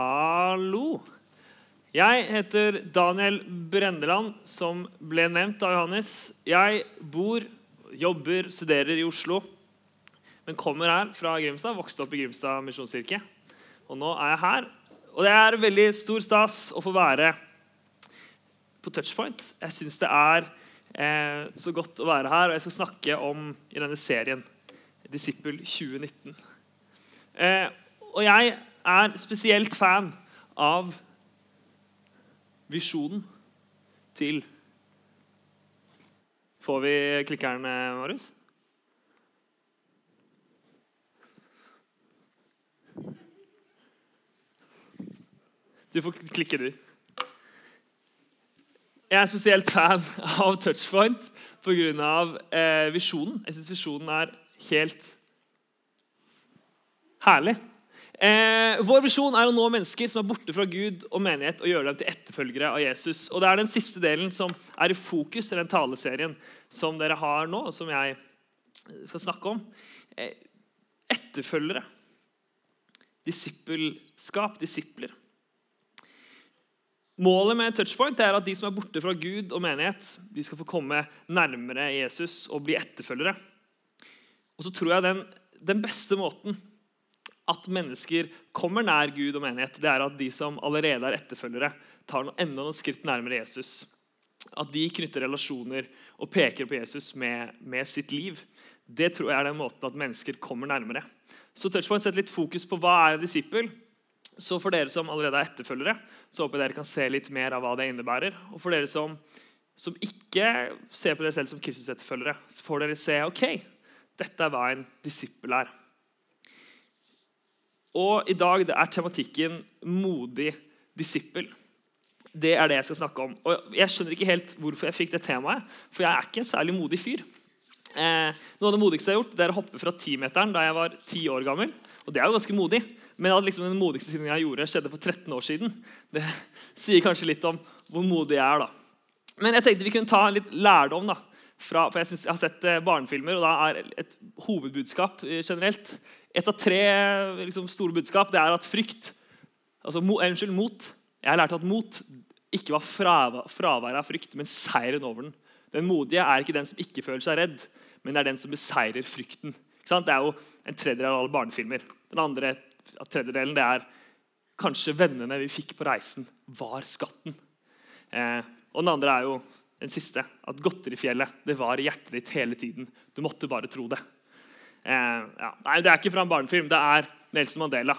Hallo. Jeg heter Daniel Brendeland, som ble nevnt av Johannes. Jeg bor, jobber, studerer i Oslo, men kommer her fra Grimstad. Vokste opp i Grimstad misjonskirke. Og nå er jeg her. Og det er veldig stor stas å få være på Touchpoint. Jeg syns det er eh, så godt å være her, og jeg skal snakke om i denne serien Disippel 2019. Eh, og jeg er spesielt fan av visjonen til Får vi klikkeren, eh, Marius? Du får klikke, du. Jeg er spesielt fan av Touchpoint pga. Eh, visjonen. Jeg syns visjonen er helt herlig. Eh, vår visjon er å nå mennesker som er borte fra Gud og menighet, og gjøre dem til etterfølgere av Jesus. Og Det er den siste delen som er i fokus i den taleserien som dere har nå, som jeg skal snakke om. Eh, etterfølgere. Disippelskap. Disipler. Målet med Touchpoint er at de som er borte fra Gud og menighet, de skal få komme nærmere Jesus og bli etterfølgere. Og så tror jeg den, den beste måten at mennesker kommer nær Gud og menighet, det er at de som allerede er etterfølgere, tar noe, enda noen skritt nærmere Jesus. At de knytter relasjoner og peker på Jesus med, med sitt liv. Det tror jeg er den måten at mennesker kommer nærmere. Så Touchpoint setter litt fokus på hva er en disippel så for dere som allerede er etterfølgere, så håper jeg dere kan se litt mer av hva det innebærer. Og for dere som, som ikke ser på dere selv som Kristus-etterfølgere, så får dere se ok, dette er hva en disippel er. Og i dag det er tematikken 'modig disippel'. Det er det jeg skal snakke om. Og Jeg skjønner ikke helt hvorfor jeg fikk det temaet, for jeg er ikke en særlig modig fyr. Eh, noe av det modigste jeg har gjort, det er å hoppe fra timeteren da jeg var ti år gammel. Og det er jo ganske modig. Men at liksom den modigste tingen jeg gjorde, skjedde for 13 år siden, det sier kanskje litt om hvor modig jeg er. da. Men jeg tenkte vi kunne ta litt lærdom. da, fra, for Jeg, synes, jeg har sett eh, barnefilmer, og da er et hovedbudskap eh, generelt Et av tre liksom, store budskap det er at frykt altså mo, Unnskyld, mot. Jeg har lært at mot ikke var fraværet av frykt, men seieren over den. Den modige er ikke den som ikke føler seg redd, men det er den som beseirer frykten. Det er jo en tredjedel av alle barnefilmer. Den andre tredjedelen det er kanskje vennene vi fikk på reisen, var skatten. Eh, og den andre er jo den siste. At godterifjellet det var i hjertet ditt hele tiden. Du måtte bare tro det. Eh, ja. Nei, Det er ikke fra en barnefilm. Det er Nelson Mandela.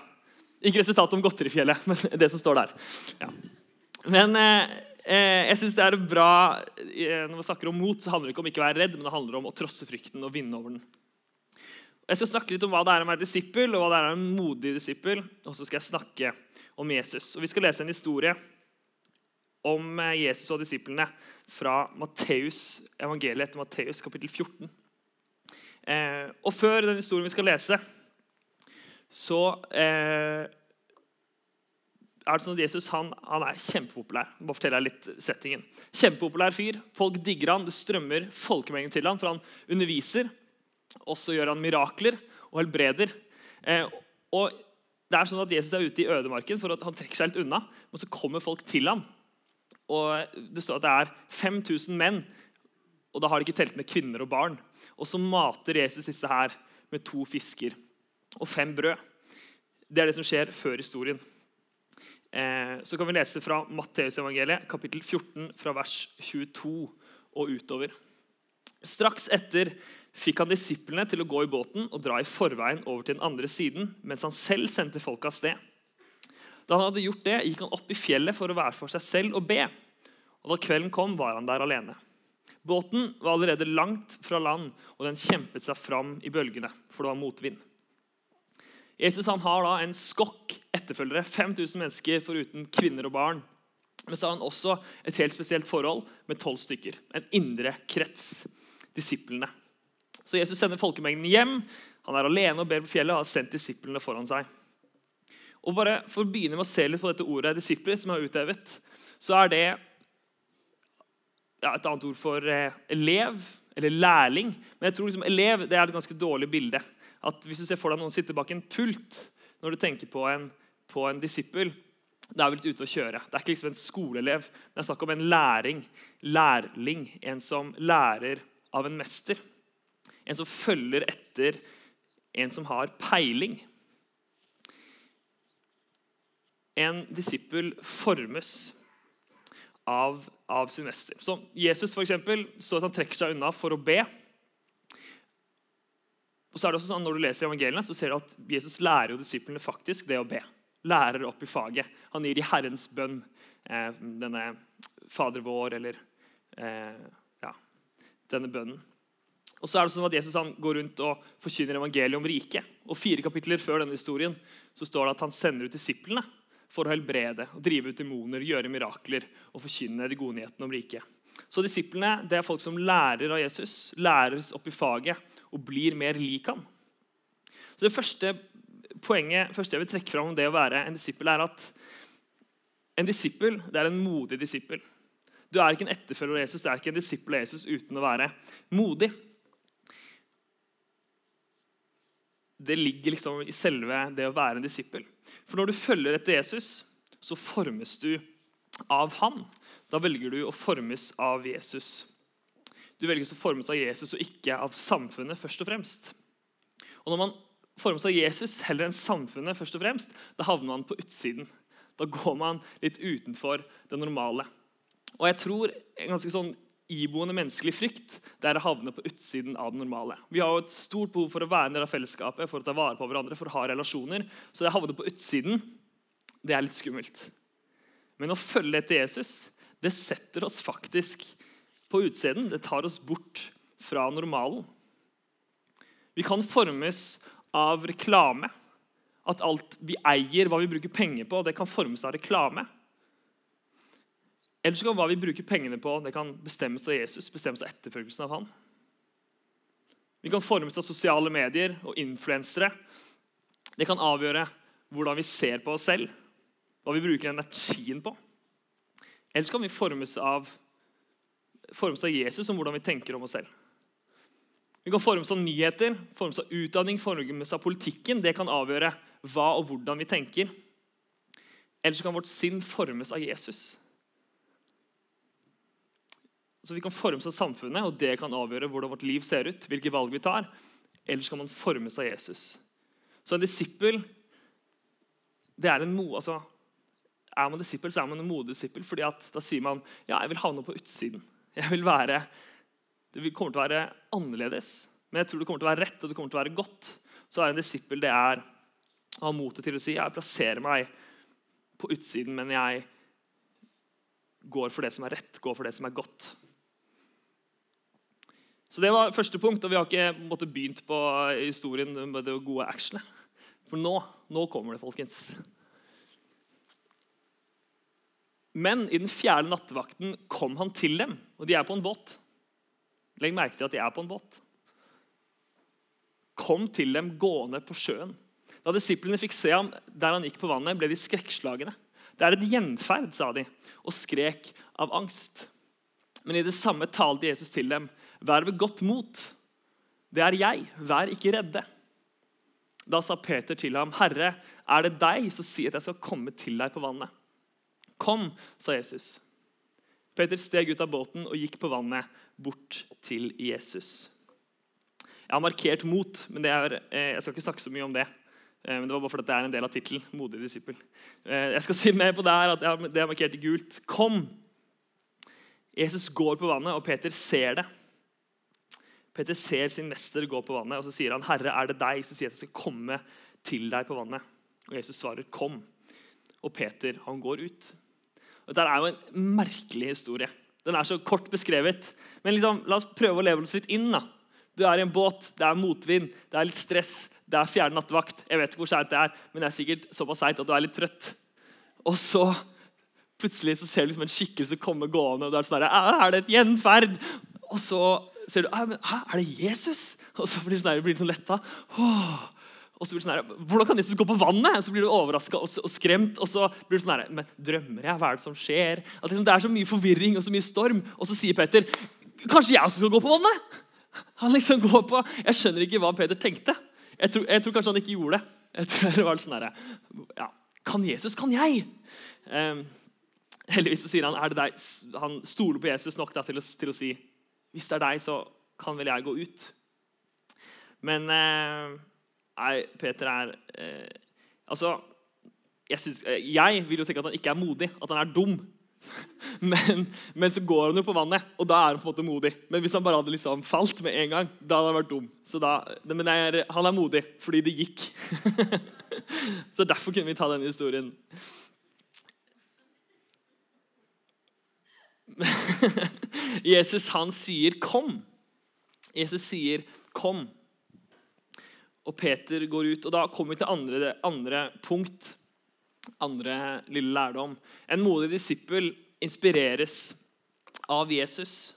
Ikke resultatet om godterifjellet, men det som står der. Ja. Men eh, eh jeg synes det er bra eh, Når vi snakker om mot, så handler det ikke om ikke å være redd, men det handler om å trosse frykten og vinne over den. Jeg skal snakke litt om hva det er å være disippel, og hva det er en modig disippel. Og så skal jeg snakke om Jesus. Og Vi skal lese en historie om eh, Jesus og disiplene fra Matteus, evangeliet etter Matteus kapittel 14. Eh, og Før den historien vi skal lese, så eh, er det sånn at Jesus han, han er kjempepopulær. Jeg må fortelle deg litt settingen. Kjempepopulær fyr. Folk digger han, Det strømmer folkemengder til han, for han underviser og så gjør han mirakler og helbreder. Eh, og det er sånn at Jesus er ute i ødemarken, for at han trekker seg litt unna. Men så kommer folk til ham. Og Det står at det er 5000 menn, og da har de ikke telt med kvinner og barn. Og så mater Jesus disse her med to fisker og fem brød. Det er det som skjer før historien. Eh, så kan vi lese fra Matteusevangeliet, kapittel 14, fra vers 22 og utover. Straks etter fikk han disiplene til å gå i båten og dra i forveien over til den andre siden, mens han selv sendte folk av sted. Da han hadde gjort det, gikk han opp i fjellet for å være for seg selv og be. Og Da kvelden kom, var han der alene. Båten var allerede langt fra land, og den kjempet seg fram i bølgene, for det var motvind. Jesus han har da en skokk etterfølgere, 5000 mennesker foruten kvinner og barn. Men så har han også et helt spesielt forhold med tolv stykker. En indre krets. Disiplene. Så Jesus sender folkemengden hjem. Han er alene og ber på fjellet og har sendt disiplene foran seg. Og bare For å begynne med å se litt på dette ordet disipler, som er utøvet, så er det ja, et annet ord for eh, elev eller lærling. Men jeg tror liksom elev det er et ganske dårlig bilde. At Hvis du ser for deg noen sitte bak en pult når du tenker på en, en disippel, Da er vi litt ute å kjøre. Det er ikke liksom en skoleelev. Det er snakk om en læring, lærling. En som lærer av en mester. En som følger etter en som har peiling. En disippel formes av, av sin mester. Så Jesus for eksempel, så at han trekker seg unna for å be. Og så er det også sånn, Når du leser evangeliene, så ser du at Jesus lærer jo disiplene faktisk det å be. Lærer opp i faget. Han gir de Herrens bønn, eh, denne Fader vår, eller eh, ja, denne bønnen. Og så er det sånn at Jesus han går rundt og forkynner evangeliet om riket. Og Fire kapitler før denne historien så står det at han sender ut disiplene for å helbrede, drive ut demoner, gjøre mirakler og forkynne de gode nyhetene om riket. Så disiplene det er folk som lærer av Jesus, læres opp i faget og blir mer lik ham. Så Det første poenget første jeg vil trekke fram om det å være en disippel, er at en disippel det er en modig disippel. Du er ikke en etterfølger av Jesus, du er ikke en disippel av Jesus uten å være modig. Det ligger liksom i selve det å være en disippel. For når du følger etter Jesus, så formes du av han. Da velger du å formes av Jesus. Du velger å formes av Jesus og ikke av samfunnet først og fremst. Og når man formes av Jesus heller enn samfunnet, først og fremst, da havner man på utsiden. Da går man litt utenfor det normale. Og jeg tror en ganske sånn iboende menneskelig frykt det er å havne på utsiden av det normale. Vi har jo et stort behov for å være en del av fellesskapet, for å ta vare på hverandre, for å ha relasjoner. Så det å havne på utsiden det er litt skummelt. Men å følge etter Jesus det setter oss faktisk på utsiden. Det tar oss bort fra normalen. Vi kan formes av reklame. At alt vi eier, hva vi bruker penger på, det kan formes av reklame. Eller så kan hva vi bruker pengene på, det kan bestemmes av Jesus, bestemmes av etterfølgelsen av han. Vi kan formes av sosiale medier og influensere. Det kan avgjøre hvordan vi ser på oss selv, hva vi bruker energien på. Eller så kan vi formes av, formes av Jesus om hvordan vi tenker om oss selv. Vi kan formes av nyheter, formes av utdanning, formes av politikken. Det kan avgjøre hva og hvordan vi tenker. Eller så kan vårt sinn formes av Jesus. Så Vi kan formes av samfunnet, og det kan avgjøre hvordan vårt liv ser ut. hvilke valg vi tar. Eller så kan man formes av Jesus. Så en disippel det er en mo, altså, Er man disippel, så er man en modig disippel. fordi da sier man ja, jeg vil havne på utsiden. Jeg vil være det kommer til å være annerledes, men jeg tror det kommer til å være rett og det kommer til å være godt. Så er en disippel det er å ha motet til å si jeg plasserer meg på utsiden, men jeg går for det som er rett, går for det som er godt. Så Det var første punkt, og vi har ikke måtte, begynt på historien med det gode actionet. For nå, nå kommer det, folkens. Men i den fjerde nattevakten kom han til dem, og de er på en båt. Legg merke til at de er på en båt. Kom til dem gående på sjøen. Da disiplene fikk se ham der han gikk på vannet, ble de skrekkslagne. Det er et gjenferd, sa de, og skrek av angst. Men i det samme talte Jesus til dem. Vær ved godt mot. Det er jeg. Vær ikke redde. Da sa Peter til ham, 'Herre, er det deg, så si at jeg skal komme til deg på vannet.' 'Kom', sa Jesus. Peter steg ut av båten og gikk på vannet bort til Jesus. Jeg har markert mot, men er, eh, jeg skal ikke snakke så mye om det. Eh, men Det var bare fordi det er en del av tittelen. Modig disippel. Eh, jeg skal si mer på det her, at det er markert i gult. Kom! Jesus går på vannet, og Peter ser det. Peter ser sin mester gå på vannet, og så sier han, 'Herre, er det deg?' Så sier jeg at jeg skal komme til deg på vannet. Og Jesus svarer, 'Kom'. Og Peter, han går ut. Og Dette er jo en merkelig historie. Den er så kort beskrevet. Men liksom, la oss prøve å leve oss litt inn. da. Du er i en båt, det er motvind, det er litt stress, det er fjerde nattevakt. Jeg vet ikke hvor seint det er, men det er sikkert såpass seint at du er litt trøtt. Og så plutselig så ser du liksom en skikkelse komme gående, og du er sånn her, Er det et gjenferd? Og så ser du Er det Jesus? Og så blir du sånn, blir sånn letta. Og så blir det sånn her, Hvordan kan Jesus gå på vannet? Og Så blir du overraska og, og, skremt. Og så blir du sånn her, men Drømmer jeg? Hva er det som skjer? At liksom, Det er så mye forvirring og så mye storm. Og så sier Peter kanskje jeg også skal gå på vannet? Han liksom går på, Jeg skjønner ikke hva Peter tenkte. Jeg tror, jeg tror kanskje han ikke gjorde det. Jeg tror det var sånn her, ja, Kan Jesus, kan jeg? Eh, heldigvis sier han er det deg? Han stoler på Jesus nok da, til, å, til, å, si hvis det er deg, så kan vel jeg gå ut. Men eh, nei, Peter er eh, Altså, jeg, synes, eh, jeg vil jo tenke at han ikke er modig, at han er dum. Men, men, så går han jo på vannet, og da er han på en måte modig. Men hvis han bare hadde liksom falt med en gang, da hadde han vært dum. Da, men er, han er modig fordi det gikk. så derfor kunne vi ta denne historien. Jesus han sier 'kom'. Jesus sier 'kom'. Og Peter går ut. Og da kommer vi til andre, andre punkt andre lille lærdom. En modig disippel inspireres av Jesus.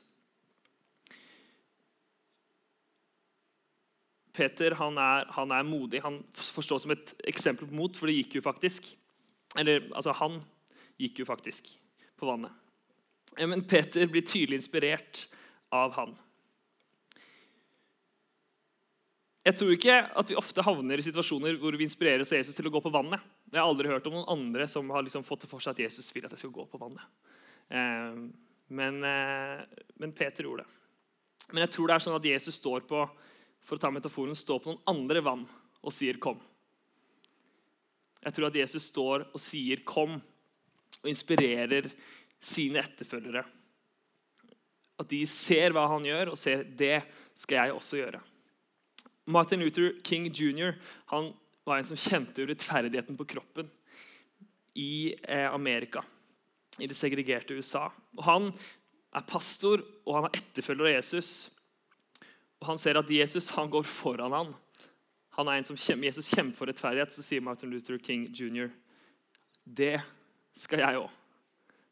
Peter han er, han er modig. Han forstås som et eksempel på mot, for det gikk jo faktisk. Eller, altså, han gikk jo faktisk på vannet. Men Peter blir tydelig inspirert av han. Jeg tror ikke at vi ofte havner i situasjoner hvor vi inspireres av Jesus til å gå på vannet. Jeg har aldri hørt om noen andre som har liksom fått det for seg at Jesus vil at jeg skal gå på vannet. Eh, men, eh, men, Peter gjorde det. Men jeg tror det er sånn at Jesus står på for å ta metaforen, står på noen andre vann og sier 'kom'. Jeg tror at Jesus står og sier 'kom' og inspirerer sine etterfølgere. At de ser hva han gjør, og ser 'det skal jeg også gjøre'. Martin Luther King jr. han var en som kjente urettferdigheten på kroppen i eh, Amerika. I det segregerte USA. Og Han er pastor, og han er etterfølger av Jesus. Og Han ser at Jesus han går foran han. Han er en som kjemper, Jesus kjemper for rettferdighet. Så sier Martin Luther King jr. Det skal jeg òg.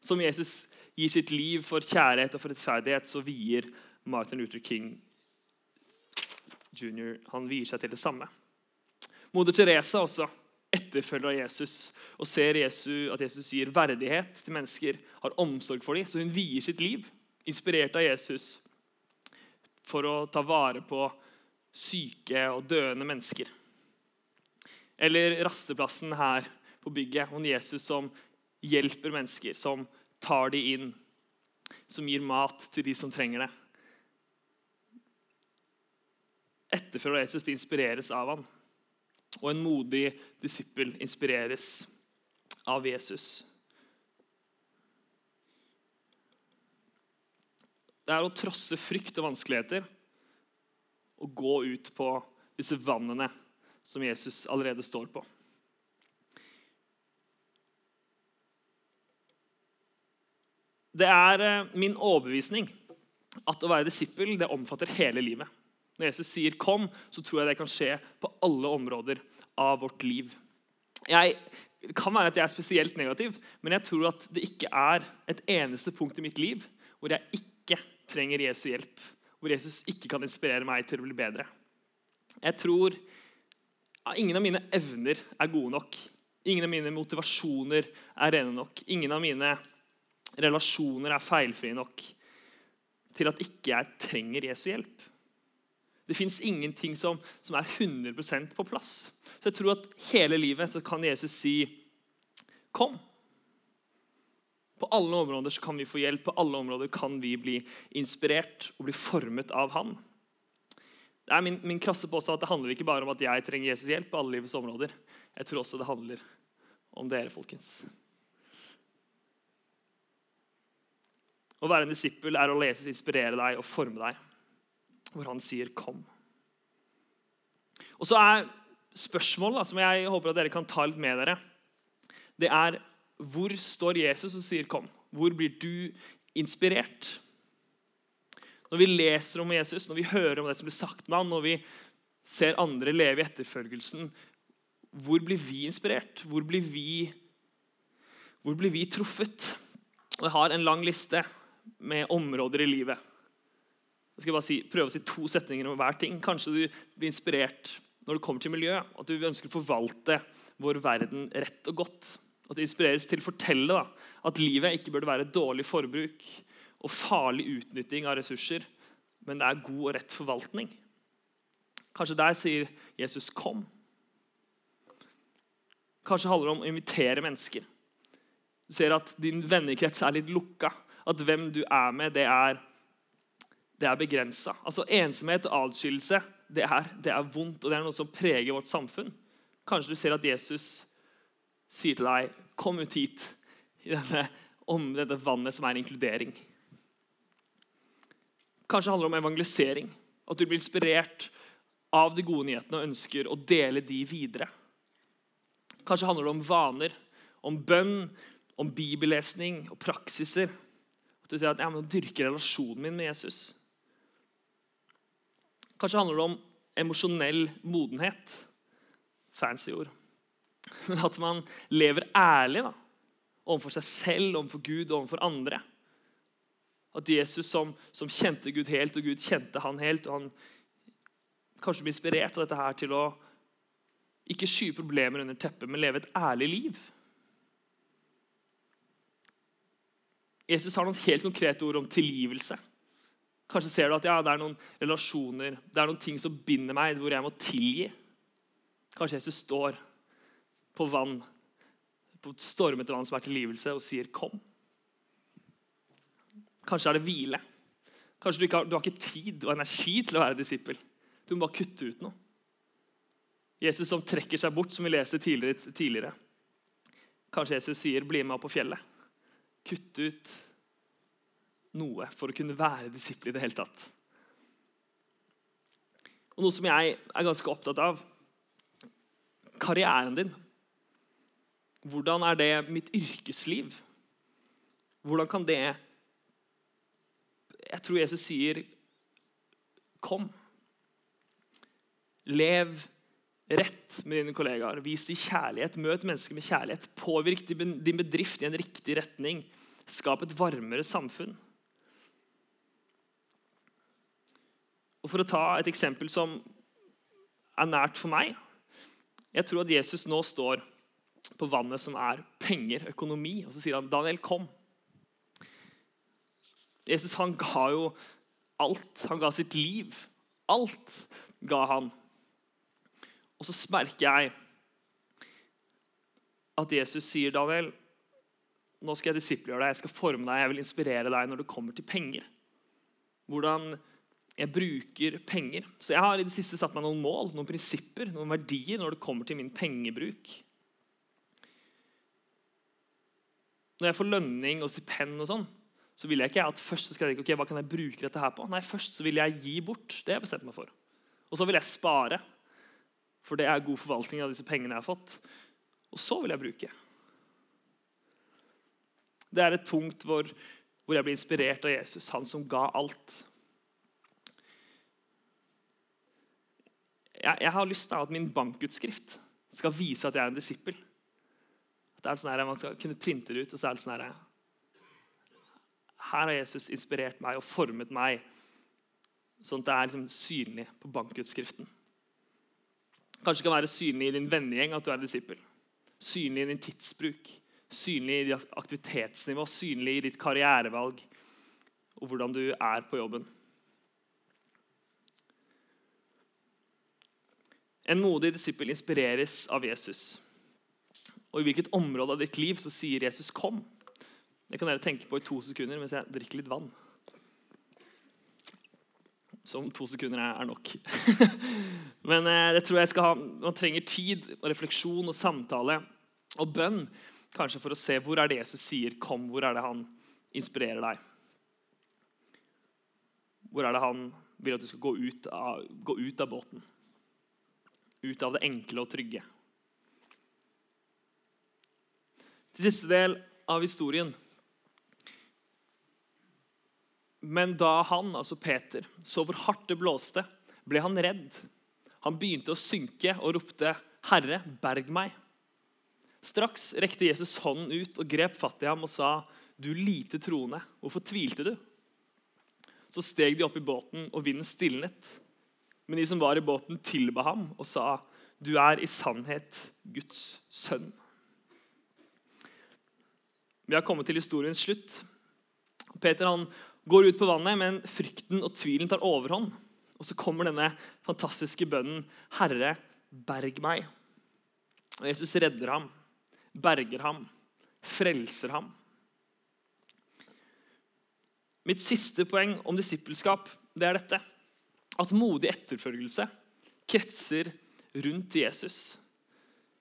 Som Jesus gir sitt liv for kjærlighet og for rettferdighet, så vier Martin Luther King jr. Han vier seg til det samme. Moder Teresa også etterfølger av Jesus og ser Jesus, at Jesus gir verdighet til mennesker, har omsorg for dem. Så hun vier sitt liv, inspirert av Jesus, for å ta vare på syke og døende mennesker. Eller rasteplassen her på bygget, om Jesus som hjelper mennesker, som tar de inn, som gir mat til de som trenger det etterfølger Jesus de inspireres av ham. Og en modig disippel inspireres av Jesus. Det er å trosse frykt og vanskeligheter og gå ut på disse vannene som Jesus allerede står på. Det er eh, min overbevisning at å være disippel det omfatter hele livet. Når Jesus sier 'kom', så tror jeg det kan skje på alle områder av vårt liv. Jeg, det kan være at jeg er spesielt negativ, men jeg tror at det ikke er et eneste punkt i mitt liv hvor jeg ikke trenger Jesu hjelp. Hvor Jesus ikke kan inspirere meg til å bli bedre. Jeg tror ja, ingen av mine evner er gode nok. Ingen av mine motivasjoner er rene nok. Ingen av mine relasjoner er feilfrie nok til at ikke jeg trenger Jesu hjelp. Det fins ingenting som, som, er 100% på plass. Så jeg tror at hele livet så kan Jesus si Kom. På alle områder så kan vi få hjelp, på alle områder kan vi bli inspirert og bli formet av Han. Det er min, min krasse påstand at det handler ikke bare om at jeg trenger Jesus hjelp på alle livets områder. Jeg tror også det handler om dere, folkens. Å være en disippel er å lese, inspirere deg og forme deg hvor han sier 'kom'. Og så er spørsmålet som jeg håper at dere kan ta litt med dere, det er hvor står Jesus og sier 'kom'? Hvor blir du inspirert? Når vi leser om Jesus, når vi hører om det som blir sagt med ham, når vi ser andre leve i etterfølgelsen, hvor blir vi inspirert? Hvor blir vi, hvor blir vi truffet? Og Jeg har en lang liste med områder i livet jeg skal bare si, prøve å si to setninger om hver ting. Kanskje du blir inspirert når det kommer til miljø. At du ønsker å forvalte vår verden rett og godt. At du inspireres til å fortelle da, at livet ikke burde være dårlig forbruk og farlig utnytting av ressurser, men det er god og rett forvaltning. Kanskje der sier Jesus 'kom'. Kanskje handler det om å invitere mennesker. Du ser at din vennekrets er litt lukka. At hvem du er med, det er, det er begrensa. Altså, ensomhet og adskillelse det er, det er vondt, og det er noe som preger vårt samfunn. Kanskje du ser at Jesus sier til deg, 'Kom ut hit i denne, om dette vannet som er inkludering'. Kanskje handler det om evangelisering. At du blir inspirert av de gode nyhetene og ønsker å dele de videre. Kanskje handler det om vaner, om bønn, om bibellesning og praksiser. Du sier at jeg må dyrke relasjonen min med Jesus. Kanskje handler det om emosjonell modenhet. Fancy ord. Men at man lever ærlig da, overfor seg selv, overfor Gud og overfor andre. At Jesus som, som, kjente Gud helt, og Gud kjente han helt. og han Kanskje blir inspirert av dette her til å ikke skyve problemer under teppet, men leve et ærlig liv. Jesus har noen helt konkrete ord om tilgivelse. Kanskje ser du at ja, det er noen relasjoner, det er noen ting som binder meg, hvor jeg må tilgi. Kanskje Jesus står på vann, på stormete vann som er tilgivelse, og sier 'kom'. Kanskje er det hvile. Kanskje du, ikke har, du har ikke tid og energi til å være disippel. Du må bare kutte ut noe. Jesus som trekker seg bort, som vi leste tidligere. tidligere. Kanskje Jesus sier 'bli med opp på fjellet'. Kutte ut noe for å kunne være disippel i det hele tatt. Og Noe som jeg er ganske opptatt av karrieren din. Hvordan er det mitt yrkesliv? Hvordan kan det jeg tror Jesus sier, 'Kom'. Lev rett med dine kollegaer. Vis dem kjærlighet. Møt mennesker med kjærlighet. Påvirk din bedrift i en riktig retning. Skap et varmere samfunn. Og For å ta et eksempel som er nært for meg Jeg tror at Jesus nå står på vannet som er penger, økonomi. Og så sier han, 'Daniel, kom'. Jesus han ga jo alt. Han ga sitt liv. Alt ga han. Og så merker jeg at Jesus sier, 'Daniel, nå skal jeg disiplegjøre deg, jeg skal forme deg, jeg vil inspirere deg når det kommer til penger.' Hvordan jeg bruker penger. Så jeg har i det siste satt meg noen mål, noen prinsipper, noen verdier når det kommer til min pengebruk. Når jeg får lønning og stipend og sånn, så vil jeg ikke at først skal jeg tenke, ok, hva kan jeg bruke dette her på. Nei, Først så vil jeg gi bort. Det jeg bestemt meg for. Og så vil jeg spare. For det er god forvaltning av disse pengene jeg har fått. Og så vil jeg bruke. Det er et punkt hvor, hvor jeg blir inspirert av Jesus, han som ga alt. Jeg, jeg har lyst til at min bankutskrift skal vise at jeg er en disippel. Det er sånn her, Man skal kunne printe det ut, og så er det sånn her, her har Jesus inspirert meg og formet meg sånn at det er liksom synlig på bankutskriften. Kanskje det kan være synlig i din vennegjeng at du er disippel. Synlig i din tidsbruk, synlig i ditt aktivitetsnivå, synlig i ditt karrierevalg og hvordan du er på jobben. En modig disippel inspireres av Jesus. Og I hvilket område av ditt liv så sier Jesus 'kom'? Det kan dere tenke på i to sekunder mens jeg drikker litt vann. Som to sekunder er nok. Men eh, jeg tror jeg skal ha, man trenger tid og refleksjon og samtale og bønn kanskje for å se hvor er det Jesus sier 'kom', hvor er det han inspirerer deg. Hvor er det han vil at du skal gå ut av, gå ut av båten? Ut av det enkle og trygge. Til siste del av historien Men da han, altså Peter, så hvor hardt det blåste, ble han redd. Han begynte å synke og ropte, 'Herre, berg meg.' Straks rekte Jesus hånden ut og grep fatt i ham og sa, 'Du lite troende, hvorfor tvilte du?' Så steg de opp i båten, og vinden stilnet. Men de som var i båten, tilba ham og sa, 'Du er i sannhet Guds sønn.' Vi har kommet til historiens slutt. Peter han går ut på vannet, men frykten og tvilen tar overhånd. Og så kommer denne fantastiske bønnen 'Herre, berg meg'. Og Jesus redder ham, berger ham, frelser ham. Mitt siste poeng om disippelskap det er dette. At modig etterfølgelse kretser rundt Jesus.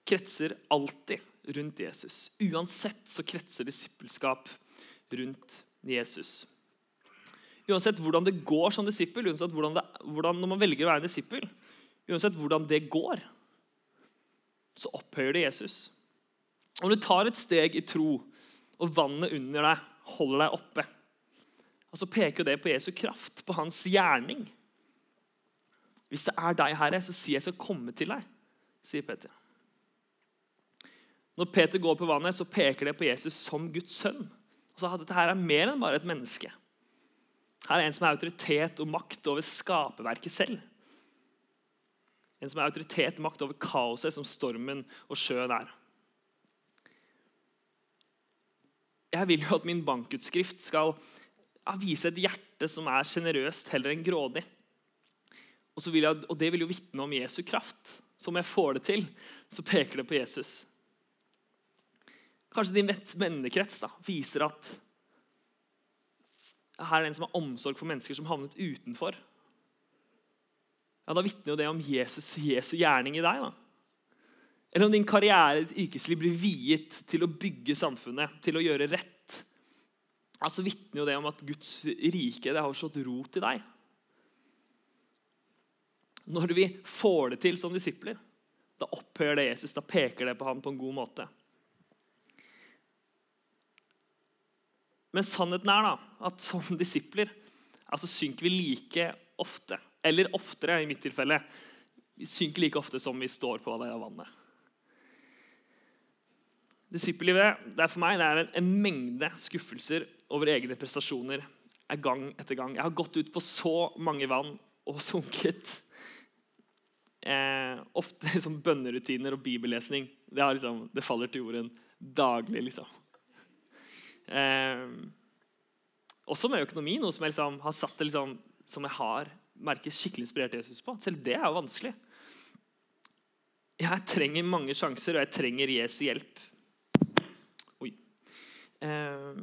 Kretser alltid rundt Jesus. Uansett så kretser disippelskap rundt Jesus. Uansett hvordan det går som disippel, uansett hvordan det, hvordan, når man velger å være en disippel, uansett hvordan det går, så opphøyer det Jesus. Om du tar et steg i tro, og vannet under deg holder deg oppe, og så peker det på Jesu kraft, på hans gjerning. Hvis det er deg, Herre, så sier jeg skal komme til deg, sier Peter. Når Peter går på vannet, så peker det på Jesus som Guds sønn. Så Dette her er mer enn bare et menneske. Her er en som har autoritet og makt over skaperverket selv. En som har autoritet og makt over kaoset som stormen og sjøen er. Jeg vil jo at min bankutskrift skal vise et hjerte som er sjenerøst heller enn grådig. Og, jeg, og, det vil jo vitne om Jesu kraft. Så om jeg får det til, så peker det på Jesus. Kanskje din vennekrets viser at her er en som har omsorg for mennesker som havnet utenfor. Ja, Da vitner jo det om Jesus, Jesu gjerning i deg. da. Eller om din karriere ditt yrkesliv blir viet til å bygge samfunnet, til å gjøre rett. Ja, Så vitner jo det om at Guds rike det har slått rot i deg. Når vi får det til som disipler, da opphører det Jesus. Da peker det på ham på en god måte. Men sannheten er da, at som disipler altså synker vi like ofte, eller oftere i mitt tilfelle, vi synker like ofte som vi står på det vannet. Disippellivet det er for meg det er en, en, mengde skuffelser over egne prestasjoner gang etter gang. Jeg har gått ut på så mange vann og sunket. Eh, ofte liksom bønnerutiner og bibellesning det, liksom, det faller til jorden daglig. liksom. Eh, også med økonomi, noe som jeg liksom, har satt det liksom, som jeg har merket skikkelig inspirert Jesus på. Selv det er jo vanskelig. Jeg trenger mange sjanser, og jeg trenger Jesu hjelp. Oi. Eh,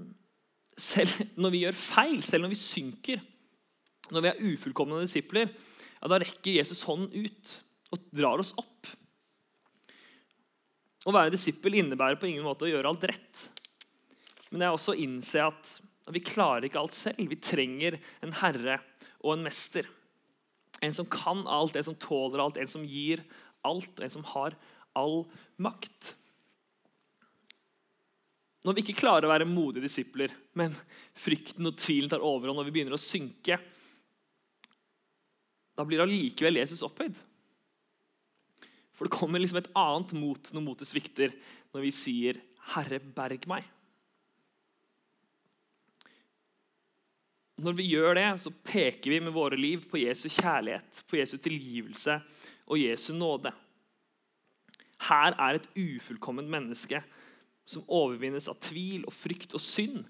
selv når vi gjør feil, selv når vi synker, når vi er ufullkomne disipler, ja, da rekker Jesus hånden ut og drar oss opp. Å være disippel innebærer på ingen måte å gjøre alt rett. Men er også innse at vi klarer ikke alt selv. Vi trenger en herre og en mester. En som kan alt, en som tåler alt, en som gir alt, en som har all makt. Når vi ikke klarer å være modige disipler, men frykten og tvilen tar overhånd når vi begynner å synke, da blir allikevel Jesus opphøyd. For det kommer liksom et annet mot når motet svikter, når vi sier 'Herre, berg meg'. Når vi gjør det, så peker vi med våre liv på Jesu kjærlighet, på Jesu tilgivelse og Jesu nåde. Her er et ufullkomment menneske som overvinnes av tvil og frykt og synd.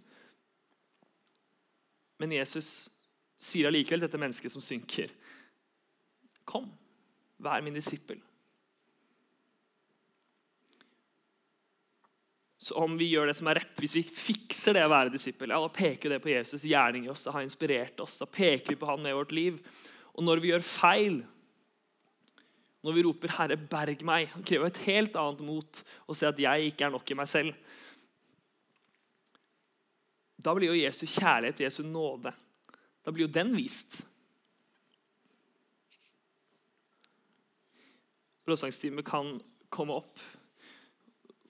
Men Jesus sier allikevel til dette mennesket som synker, Kom, vær min disippel. Så om vi gjør det som er rett, hvis vi fikser det å være disippel, ja, da peker det på Jesus' gjerning i oss. Det har inspirert oss. Da peker vi på han med vårt liv. Og når vi gjør feil, når vi roper 'Herre, berg meg', det krever et helt annet mot å se at jeg ikke er nok i meg selv. Da blir jo Jesu kjærlighet, Jesu nåde, da blir jo den vist. Lovsangsteamet kan komme opp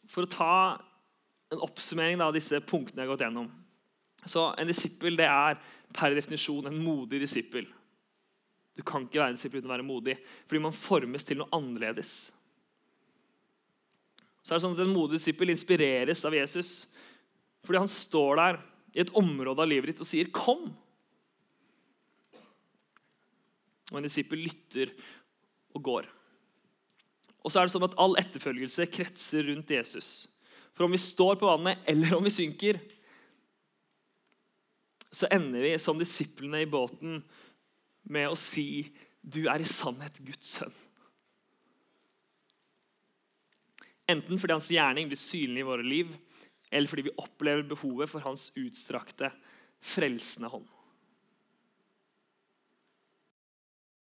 for å ta en oppsummering av disse punktene jeg har gått gjennom. Så En disippel det er per definisjon en modig disippel. Du kan ikke være en disippel uten å være modig, fordi man formes til noe annerledes. Så er det sånn at En modig disippel inspireres av Jesus fordi han står der i et område av livet ditt og sier 'kom'. Og en disippel lytter og går. Og så er det sånn at All etterfølgelse kretser rundt Jesus. For om vi står på vannet, eller om vi synker, så ender vi som disiplene i båten med å si du er i sannhet Guds sønn. Enten fordi hans gjerning blir synlig i våre liv, eller fordi vi opplever behovet for hans utstrakte, frelsende hånd.